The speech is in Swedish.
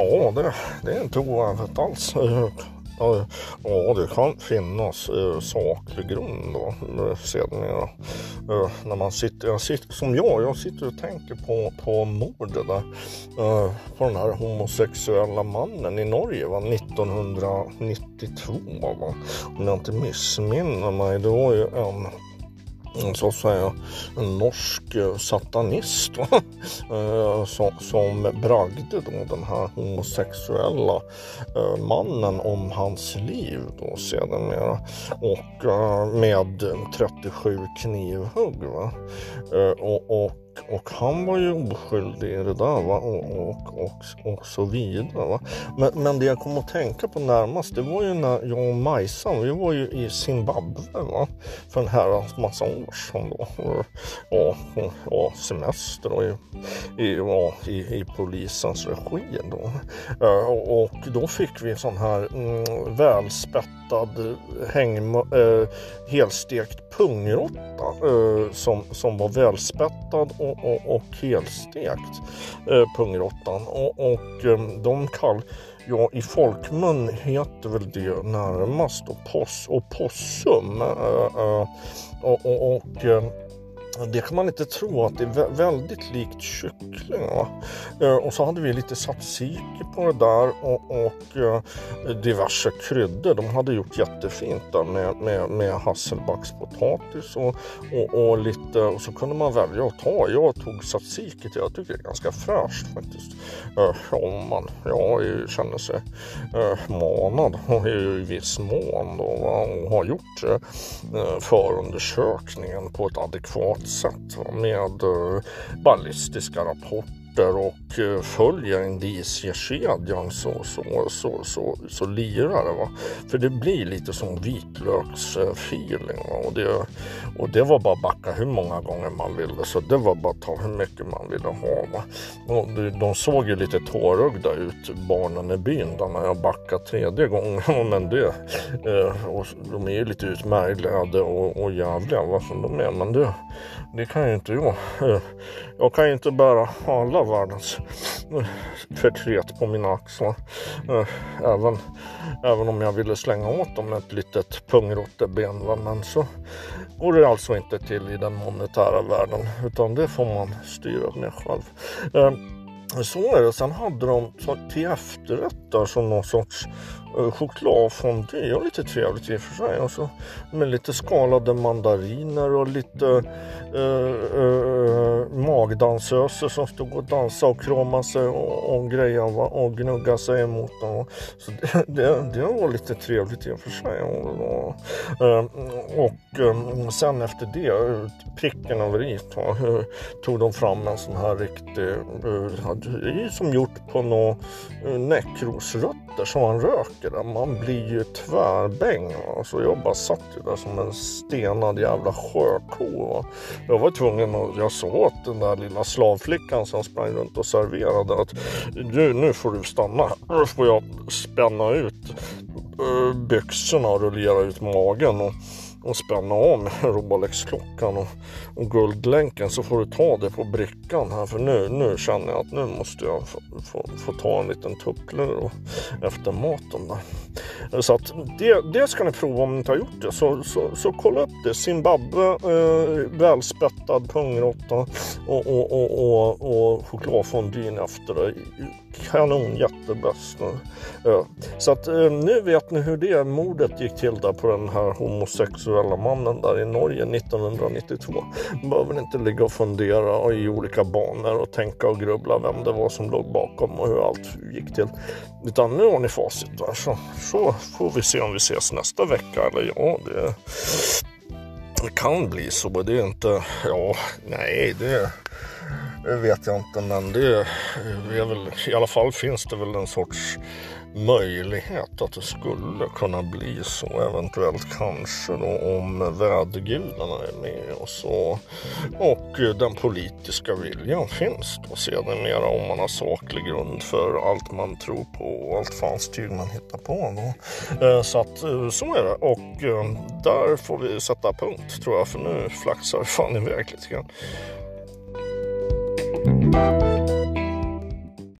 Ja, det, det är inte ovanligt alls. Eh, eh, ja, det kan finnas eh, saklig grund då, eh, sedermera. Eh, när man sitter, jag sitter, som jag, jag sitter och tänker på, på mordet där. Eh, på den här homosexuella mannen i Norge va, 1992 va, om jag inte missminner mig. Det var ju en Mm, så att säga en norsk eh, satanist som, eh, som bragde då den här homosexuella eh, mannen om hans liv då sedermera och med 37 knivhugg. Va? Och, och och han var ju oskyldig i det där va? Och, och, och, och så vidare. Va? Men, men det jag kom att tänka på närmast det var ju när jag och Majsan, vi var ju i Zimbabwe va? för en herrans massa år sedan då. Ja, ja semester och i, i, ja, i, i polisens regi då. Eh, och då fick vi sån här mm, välspettad häng, äh, eh, helstekt pungråtta äh, eh, som, som var välspättad och, och, och helstekt eh, pungrottan. Och, och eh, de kall, ja i folkmun heter väl det närmast då, poss och possum. Eh, eh, och, och, och eh, det kan man inte tro att det är väldigt likt kyckling. Eh, och så hade vi lite tzatziki på det där och, och eh, diverse kryddor. De hade gjort jättefint där med, med, med hasselbackspotatis och, och, och, lite och så kunde man välja att ta. Jag tog tzatziki jag tycker det är ganska fräscht faktiskt. Eh, om man ja, känner sig eh, manad manad i viss mån då, och har gjort eh, förundersökningen på ett adekvat sätt med eh, ballistiska rapporter och eh, följer indiciekedjan så, så, så, så, så lirar det. Va? För det blir lite som vitlöksfeeling. Och det, och det var bara att backa hur många gånger man ville. Så det var bara att ta hur mycket man ville ha. Va? Och de såg ju lite tårögda ut, barnen i byn, där när jag backade tredje gången. Men det, eh, och de är ju lite utmärglade och, och jävliga, va som de är. Men det, det kan ju inte jag. Eh, jag kan ju inte bära alla världens eh, förtret på mina axlar. Eh, även, även om jag ville slänga åt dem ett litet pungrotteben. Men så går det alltså inte till i den monetära världen. Utan det får man styra med själv. Eh, så är det. Sen hade de till efterrätt där som någon sorts chokladfondue. Och lite trevligt i och för sig. Och så med lite skalade mandariner och lite eh, eh, magdansöser som stod och dansade och kramade sig och, och grejade och gnuggade sig emot dem. Så det, det, det, var lite trevligt i och för sig. Och, och eh, eh, sen efter det, eh, pricken över i, tog de fram en sån här riktig det är som gjort på några eh, näckrosrötter som man röker. Man blir ju tvärbäng. va. Så jag bara satt ju där som en stenad jävla sjöko. va. Jag var tvungen att, jag sa åt den där lilla slavflickan som sprang runt och serverade att du, nu får du stanna. Nu får jag spänna ut eh, byxorna och rullera ut magen. Och, och spänna av med Rolex-klockan och, och, guldlänken så får du ta det på brickan här för nu, nu känner jag att nu måste jag få, få, få ta en liten tupplur efter maten där. Så att det, det ska ni prova om ni inte har gjort det. Så, så, så kolla upp det. Zimbabwe, eh, välspättad pungråtta och, och, och, och, och chokladfondyn efter det kanon, jättebäst. Så att eh, nu vet ni hur det mordet gick till där på den här homosexuella mannen där i Norge 1992. Behöver inte ligga och fundera i olika banor och tänka och grubbla vem det var som låg bakom och hur allt gick till. Utan nu har ni facit där så, så får vi se om vi ses nästa vecka eller ja, det, det kan bli så. Det är inte, ja, nej, det det Eh, vet jag inte men det eh, är väl, i alla fall finns det väl en sorts möjlighet att det skulle kunna bli så eventuellt kanske då om vädergudarna är med och så och eh, den politiska viljan finns då sedermera om man har saklig grund för allt man tror på och allt fanstyg man hittar på då. Så att så är det och där får vi sätta punkt tror jag för nu flaxar fan iväg lite grann. Bye.